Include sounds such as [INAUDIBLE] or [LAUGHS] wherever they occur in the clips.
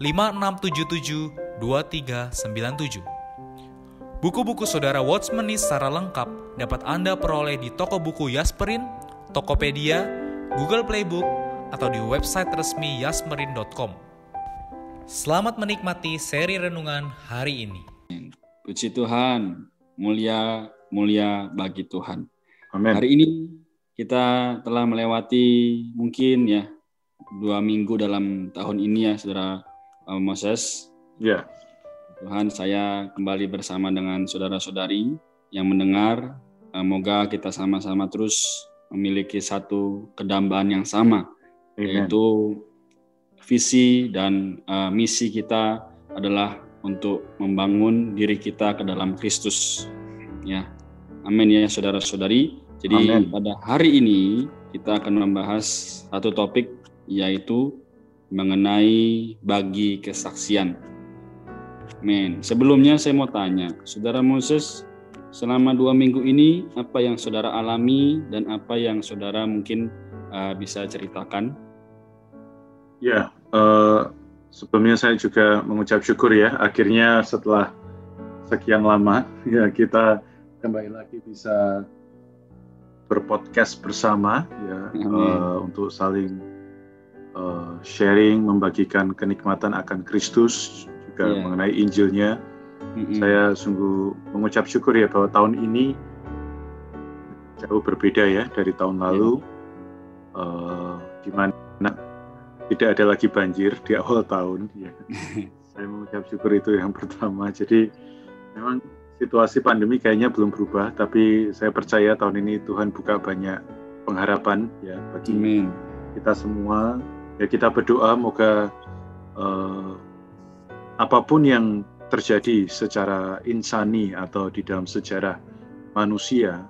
5677 2397. Buku-buku saudara Watchmeni secara lengkap dapat Anda peroleh di toko buku Yasmerin, Tokopedia, Google Playbook, atau di website resmi yasmerin.com. Selamat menikmati seri renungan hari ini. Puji Tuhan, mulia mulia bagi Tuhan. Amin. Hari ini kita telah melewati mungkin ya dua minggu dalam tahun ini ya saudara Moses. Ya. Tuhan, saya kembali bersama dengan saudara-saudari yang mendengar. Uh, moga kita sama-sama terus memiliki satu kedambaan yang sama, Amen. yaitu visi dan uh, misi kita adalah untuk membangun diri kita ke dalam Kristus. Ya, amin ya saudara-saudari. Jadi Amin. pada hari ini kita akan membahas satu topik yaitu mengenai bagi kesaksian. Men, sebelumnya saya mau tanya, saudara Moses, selama dua minggu ini apa yang saudara alami dan apa yang saudara mungkin uh, bisa ceritakan? Ya, eh, sebelumnya saya juga mengucap syukur ya, akhirnya setelah sekian lama [LAUGHS] ya kita kembali lagi bisa berpodcast bersama ya Amin. eh, untuk saling eh, sharing, membagikan kenikmatan akan Kristus juga Ya. mengenai Injilnya. Mm-mm. Saya sungguh mengucap syukur ya bahwa tahun ini jauh berbeda ya dari tahun lalu, eh, di mana tidak ada lagi banjir di awal tahun. [LAUGHS] Ya. Saya mengucap syukur itu yang pertama. Jadi memang situasi pandemi kayaknya belum berubah, tapi saya percaya tahun ini Tuhan buka banyak pengharapan ya bagi Amin. kita semua. Ya kita berdoa moga eh, apa pun yang terjadi secara insani atau di dalam sejarah manusia,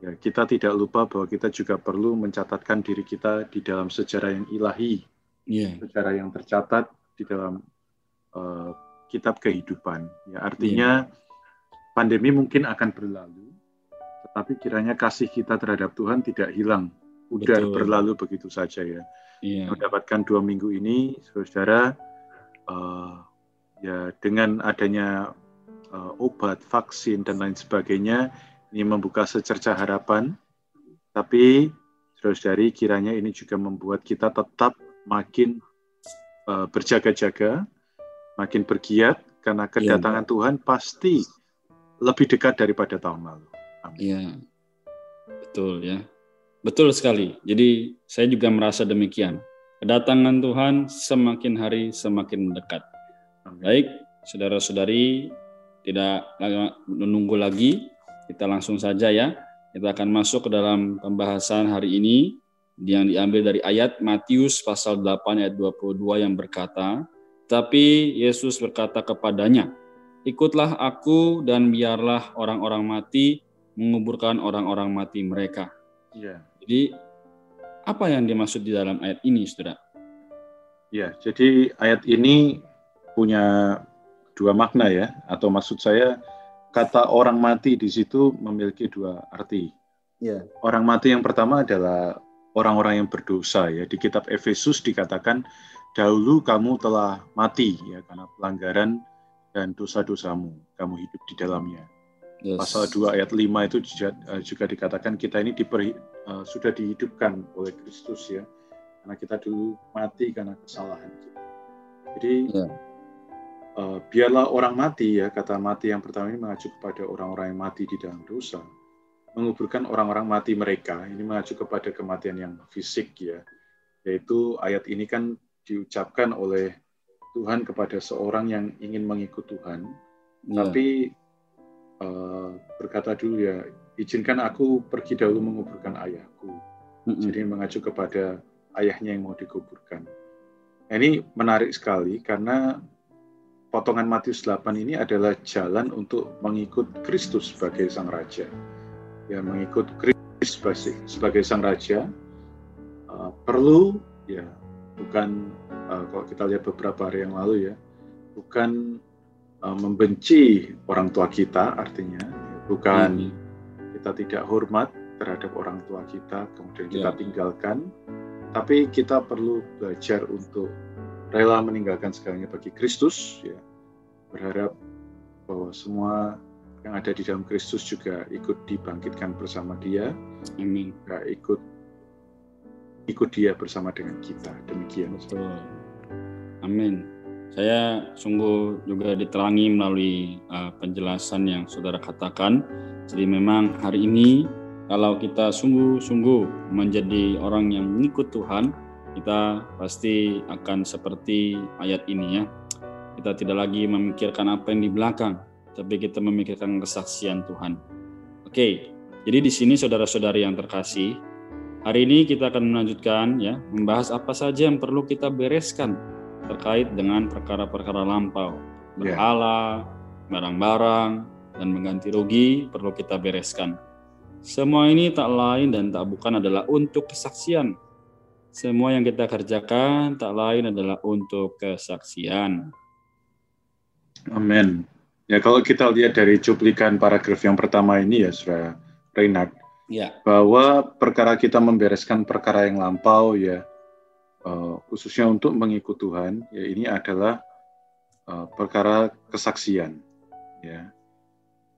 ya kita tidak lupa bahwa kita juga perlu mencatatkan diri kita di dalam sejarah yang ilahi, Iya. sejarah yang tercatat di dalam eh, kitab kehidupan. Ya artinya pandemi mungkin akan berlalu, tetapi kiranya kasih kita terhadap Tuhan tidak hilang, udah Betul. berlalu begitu saja ya Iya. mendapatkan dua minggu ini, saudara, eh, ya dengan adanya eh, obat, vaksin dan lain sebagainya, ini membuka secercah harapan. Tapi, saudari, kiranya ini juga membuat kita tetap makin eh, berjaga-jaga, makin bergiat, karena kedatangan Tuhan pasti lebih dekat daripada tahun lalu. Amin. Iya. Betul ya. Betul sekali. Jadi saya juga merasa demikian. Kedatangan Tuhan semakin hari semakin mendekat. Baik, saudara-saudari, tidak menunggu lagi, kita langsung saja ya. Kita akan masuk ke dalam pembahasan hari ini yang diambil dari ayat Matius pasal 8 ayat 22 yang berkata, "Tapi Yesus berkata kepadanya, Ikutlah aku dan biarlah orang-orang mati menguburkan orang-orang mati mereka." Ya. Jadi apa yang dimaksud di dalam ayat ini, Saudara? Ya, jadi ayat ini punya dua makna ya, atau maksud saya kata orang mati di situ memiliki dua arti. Ya. Orang mati yang pertama adalah orang-orang yang berdosa ya. Di kitab Efesus dikatakan dahulu kamu telah mati ya karena pelanggaran dan dosa-dosamu, kamu hidup di dalamnya. Yes. Pasal 2 ayat 5 itu juga, eh, juga dikatakan kita ini diperi, eh, sudah dihidupkan oleh Kristus ya. Karena kita dulu mati karena kesalahan kita. Jadi Ya. uh, biarlah orang mati ya kata mati yang pertama ini mengacu kepada orang-orang yang mati di dalam dosa menguburkan orang-orang mati mereka ini mengacu kepada kematian yang fisik ya yaitu ayat ini kan diucapkan oleh Tuhan kepada seorang yang ingin mengikut Tuhan ya. tapi uh, berkata dulu ya izinkan aku pergi dahulu menguburkan ayahku mm -hmm. jadi mengacu kepada ayahnya yang mau dikuburkan Nah, ini menarik sekali karena potongan Matius 8 ini adalah jalan untuk mengikut Kristus sebagai sang raja. Ya, mengikut Kristus sebagai sang raja uh, perlu ya bukan uh, kalau kita lihat beberapa hari yang lalu ya, bukan uh, membenci orang tua kita artinya, bukan hmm. Kita tidak hormat terhadap orang tua kita kemudian kita ya. tinggalkan tapi kita perlu belajar untuk rela meninggalkan segalanya bagi Kristus, ya. berharap bahwa semua yang ada di dalam Kristus juga ikut dibangkitkan bersama Dia. Amin. Gak ikut ikut Dia bersama dengan kita. Demikian. Amin. Saya sungguh juga diterangi melalui uh, penjelasan yang saudara katakan. Jadi memang hari ini kalau kita sungguh-sungguh menjadi orang yang mengikut Tuhan, kita pasti akan seperti ayat ini ya. Kita tidak lagi memikirkan apa yang di belakang, tapi kita memikirkan kesaksian Tuhan. Oke, jadi di sini saudara-saudari yang terkasih, hari ini kita akan melanjutkan ya, membahas apa saja yang perlu kita bereskan terkait dengan perkara-perkara lampau. Ya. Berhala, barang-barang, dan mengganti rugi perlu kita bereskan. Semua ini tak lain dan tak bukan adalah untuk kesaksian. Semua yang kita kerjakan tak lain adalah untuk kesaksian. Amin. Ya kalau kita lihat dari cuplikan paragraf yang pertama ini ya, Saudara Reinhard, ya. bahwa perkara kita membereskan perkara yang lampau ya, uh, khususnya untuk mengikut Tuhan, ya ini adalah uh, perkara kesaksian. Ya,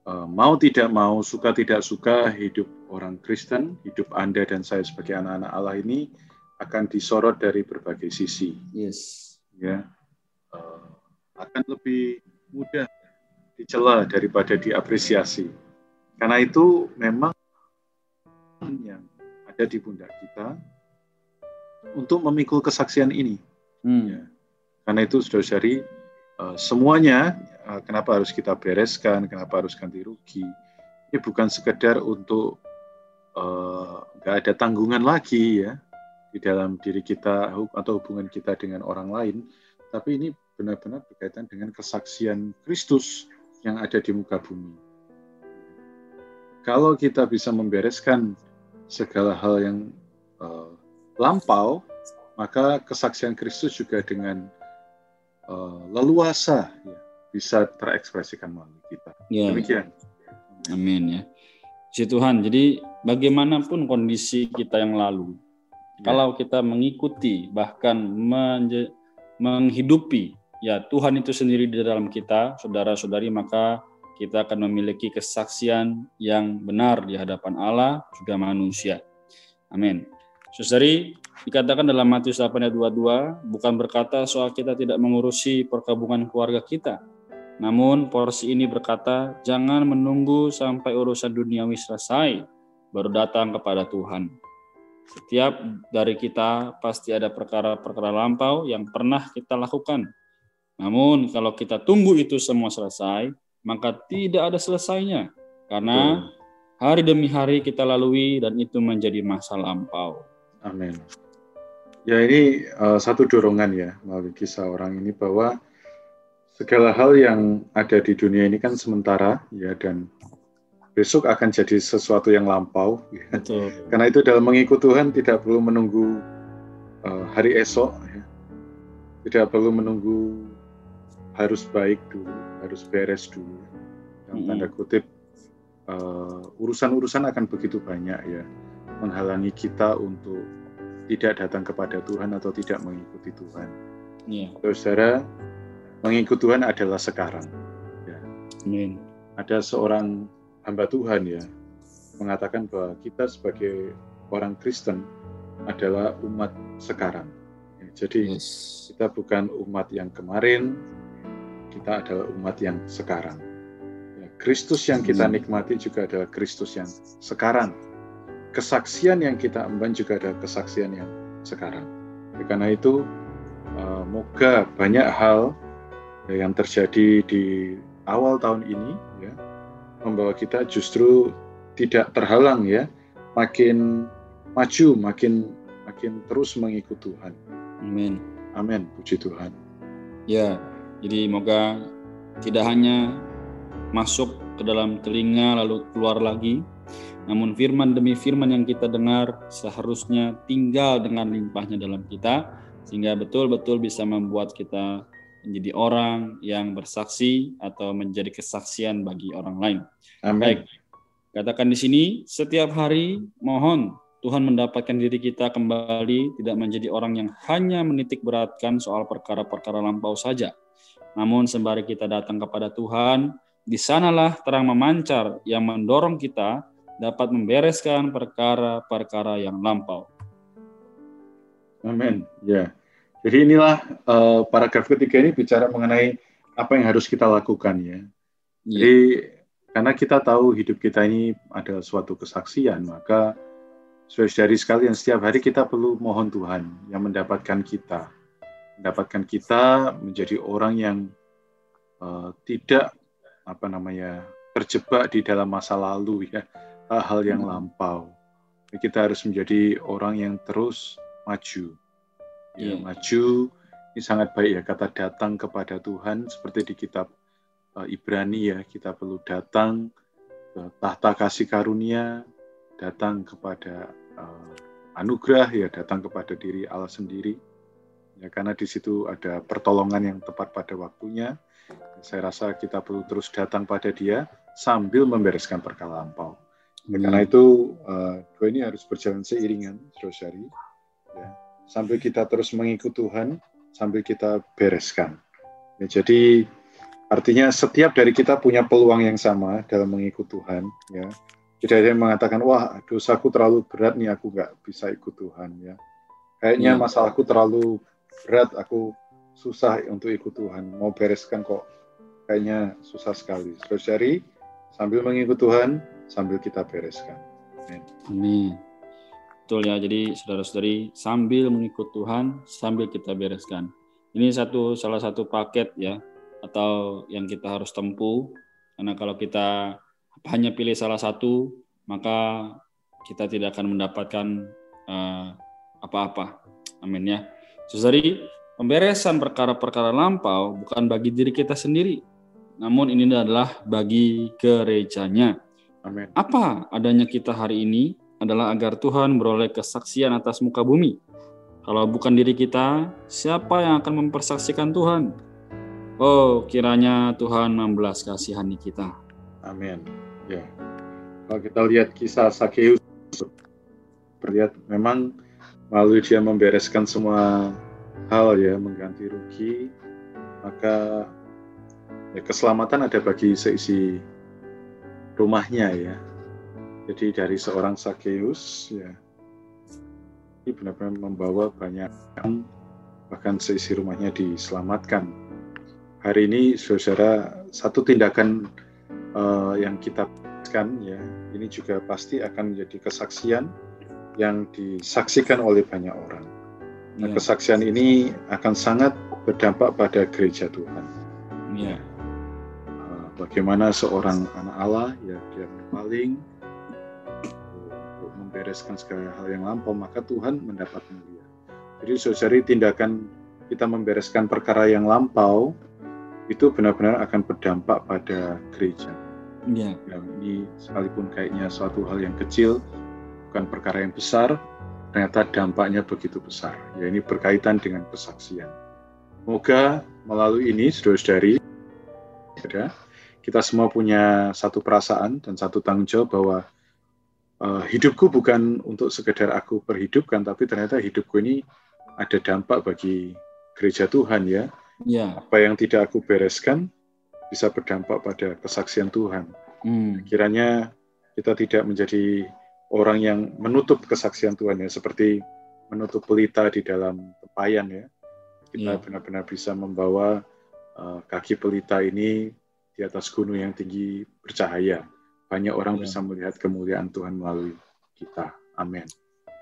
mau tidak mau, suka tidak suka, hidup orang Kristen, hidup Anda dan saya sebagai anak-anak Allah ini akan disorot dari berbagai sisi. Yes. Ya, uh, akan lebih mudah dicela daripada diapresiasi. Karena itu memang yang ada di pundak kita untuk memikul kesaksian ini. Hmm. Ya. Karena itu, saudara-saudari, uh, semuanya Eh, kenapa harus kita bereskan, kenapa harus ganti rugi. Ini bukan sekedar untuk eh, nggak uh, ada tanggungan lagi ya di dalam diri kita atau hubungan kita dengan orang lain, tapi ini benar-benar berkaitan dengan kesaksian Kristus yang ada di muka bumi. Kalau kita bisa membereskan segala hal yang uh, lampau, maka kesaksian Kristus juga dengan uh, leluasa ya, bisa terekspresikan melalui kita. Ya. Demikian. Amin ya. Si Tuhan, jadi bagaimanapun kondisi kita yang lalu, ya. kalau kita mengikuti bahkan menghidupi ya Tuhan itu sendiri di dalam kita, saudara-saudari, maka kita akan memiliki kesaksian yang benar di hadapan Allah juga manusia. Amin. Saudari, dikatakan dalam Matius 8 ayat 22, bukan berkata soal kita tidak mengurusi perkabungan keluarga kita, namun porsi ini berkata, jangan menunggu sampai urusan duniawi selesai, baru datang kepada Tuhan. Setiap dari kita pasti ada perkara-perkara lampau yang pernah kita lakukan. Namun kalau kita tunggu itu semua selesai, maka tidak ada selesainya. Karena hari demi hari kita lalui dan itu menjadi masa lampau. Amin. Ya ini uh, satu dorongan ya melalui kisah orang ini bahwa segala hal yang ada di dunia ini kan sementara ya dan besok akan jadi sesuatu yang lampau. Ya. Karena itu dalam mengikut Tuhan tidak perlu menunggu uh, hari esok, ya. tidak perlu menunggu harus baik dulu, harus beres dulu. Dalam tanda kutip uh, urusan-urusan akan begitu banyak ya menghalangi kita untuk tidak datang kepada Tuhan atau tidak mengikuti Tuhan. Yeah. Saudara, mengikut Tuhan adalah sekarang. Ya. Amin. Ada seorang hamba Tuhan ya mengatakan bahwa kita sebagai orang Kristen adalah umat sekarang. Ya, jadi yes. kita bukan umat yang kemarin kita adalah umat yang sekarang. Ya, Kristus yang kita nikmati juga adalah Kristus yang sekarang. Kesaksian yang kita emban juga adalah kesaksian yang sekarang. Ya, karena itu, eh, moga banyak hal yang terjadi di awal tahun ini ya membawa kita justru tidak terhalang ya, makin maju, makin makin terus mengikut Tuhan. Amin. Amin, puji Tuhan. Ya, jadi moga tidak hanya masuk ke dalam telinga lalu keluar lagi, namun firman demi firman yang kita dengar seharusnya tinggal dengan limpahnya dalam kita, sehingga betul-betul bisa membuat kita menjadi orang yang bersaksi atau menjadi kesaksian bagi orang lain. Amin. Baik, katakan di sini setiap hari mohon Tuhan mendapatkan diri kita kembali tidak menjadi orang yang hanya menitik beratkan soal perkara-perkara lampau saja. Namun sembari kita datang kepada Tuhan, di sanalah terang memancar yang mendorong kita dapat membereskan perkara-perkara yang lampau. Amin. Ya. Jadi inilah eh, paragraf ketiga ini bicara mengenai apa yang harus kita lakukan ya. Iya, Jadi karena kita tahu hidup kita ini adalah suatu kesaksian, maka saudari sekalian setiap hari kita perlu mohon Tuhan yang mendapatkan kita, mendapatkan kita menjadi orang yang eh, tidak apa namanya terjebak di dalam masa lalu ya hal-hal yang Hmm. lampau. Kita harus menjadi orang yang terus maju. Ya, Iya. maju ini sangat baik ya kata datang kepada Tuhan seperti di kitab uh, Ibrani ya kita perlu datang ke tahta kasih karunia, datang kepada uh, anugerah ya datang kepada diri Allah sendiri. Ya karena di situ ada pertolongan yang tepat pada waktunya. Saya rasa kita perlu terus datang pada Dia sambil membereskan perkara lampau. Ya, karena itu uh, dua ini harus berjalan seiringan, saudari. Ya, sambil kita terus mengikut Tuhan, sambil kita bereskan. Ya, jadi artinya setiap dari kita punya peluang yang sama dalam mengikut Tuhan. Ya, tidak ada yang mengatakan, wah dosaku terlalu berat nih, aku nggak bisa ikut Tuhan. Ya, kayaknya Ya. masalahku terlalu berat, aku susah untuk ikut Tuhan. Mau bereskan kok, kayaknya susah sekali. Saudari, sambil mengikut Tuhan, sambil kita bereskan. Amin. Betul ya, jadi saudara-saudari sambil mengikut Tuhan, sambil kita bereskan. Ini satu salah satu paket ya, atau yang kita harus tempuh. Karena kalau kita hanya pilih salah satu, maka kita tidak akan mendapatkan eh, apa-apa. Amin ya. Saudari, pemberesan perkara-perkara lampau bukan bagi diri kita sendiri, namun ini adalah bagi gerejanya. Amin. Apa adanya kita hari ini adalah agar Tuhan beroleh kesaksian atas muka bumi. Kalau bukan diri kita, siapa yang akan mempersaksikan Tuhan? Oh, kiranya Tuhan membelas kasihani kita. Amin. Ya. Kalau kita lihat kisah Sakeus, terlihat memang melalui dia membereskan semua hal ya, mengganti rugi, maka ya, keselamatan ada bagi seisi rumahnya ya. Jadi dari seorang Sakeus ya, ini benar-benar membawa banyak orang, bahkan seisi rumahnya diselamatkan. Hari ini, saudara, satu tindakan eh, yang kita kan ya ini juga pasti akan menjadi kesaksian yang disaksikan oleh banyak orang. Nah, Ya, kesaksian ini akan sangat berdampak pada gereja Tuhan. ya, Bagaimana seorang anak Allah ya dia berpaling membereskan segala hal yang lampau, maka Tuhan mendapat mulia. Jadi saudari tindakan kita membereskan perkara yang lampau itu benar-benar akan berdampak pada gereja. ya, yang ini sekalipun kayaknya suatu hal yang kecil, bukan perkara yang besar, ternyata dampaknya begitu besar. Ya ini berkaitan dengan kesaksian. Semoga melalui ini, saudara-saudari, ya, kita semua punya satu perasaan dan satu tanggung jawab bahwa eh, hidupku bukan untuk sekedar aku berhidupkan, tapi ternyata hidupku ini ada dampak bagi gereja Tuhan ya. ya, Apa yang tidak aku bereskan bisa berdampak pada kesaksian Tuhan hmm, kiranya kita tidak menjadi orang yang menutup kesaksian Tuhan ya seperti menutup pelita di dalam tempayan ya kita Iya. benar-benar bisa membawa uh, kaki pelita ini di atas gunung yang tinggi bercahaya. Banyak orang ya. bisa melihat kemuliaan Tuhan melalui kita. Amin.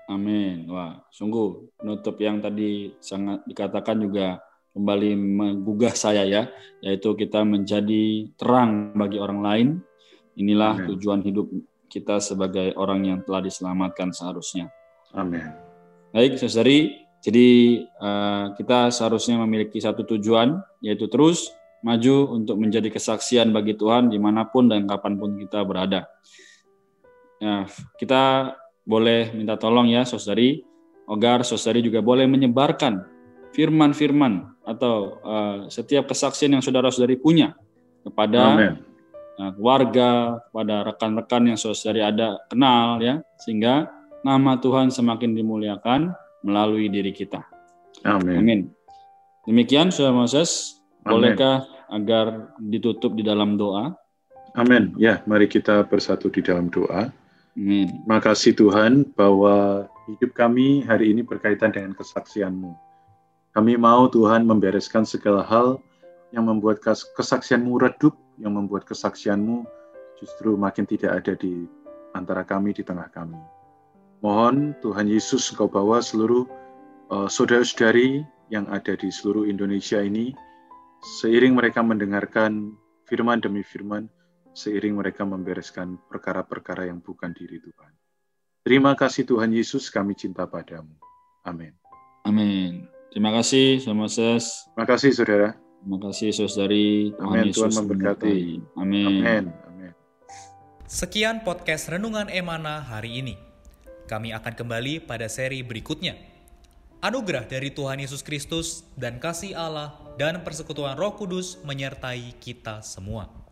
Amin. Wah, sungguh penutup yang tadi sangat dikatakan juga kembali menggugah saya ya, yaitu kita menjadi terang bagi orang lain. Inilah Amen. tujuan hidup kita sebagai orang yang telah diselamatkan seharusnya. Amin. Baik, saudari, jadi uh, kita seharusnya memiliki satu tujuan, yaitu terus maju untuk menjadi kesaksian bagi Tuhan di mana pun dan kapan pun kita berada. Ya, kita boleh minta tolong ya saudari, agar saudari juga boleh menyebarkan firman-firman atau uh, setiap kesaksian yang saudara-saudari punya kepada Amen. Uh, keluarga, kepada rekan-rekan yang saudari ada kenal ya, sehingga nama Tuhan semakin dimuliakan melalui diri kita. Amin. Amin. Demikian Saudara Moses, bolehkah agar ditutup di dalam doa? Amin. Ya, mari kita bersatu di dalam doa. Amin. Makasih Tuhan bahwa hidup kami hari ini berkaitan dengan kesaksian-Mu. Kami mau Tuhan membereskan segala hal yang membuat kesaksian-Mu redup, yang membuat kesaksian-Mu justru makin tidak ada di antara kami, di tengah kami. Mohon Tuhan Yesus Engkau bawa seluruh uh, saudara-saudari yang ada di seluruh Indonesia ini, seiring mereka mendengarkan firman demi firman, seiring mereka membereskan perkara-perkara yang bukan diri Tuhan. Terima kasih Tuhan Yesus, kami cinta padamu. Amin. Amin. Terima kasih, Saudara Moses. Terima kasih, Saudara. Terima kasih, Saudari. Amin. Tuhan, Tuhan memberkati. Amin. Amin. Amin. Sekian podcast Renungan Emana hari ini. Kami akan kembali pada seri berikutnya. Anugerah dari Tuhan Yesus Kristus dan kasih Allah dan persekutuan Roh Kudus menyertai kita semua.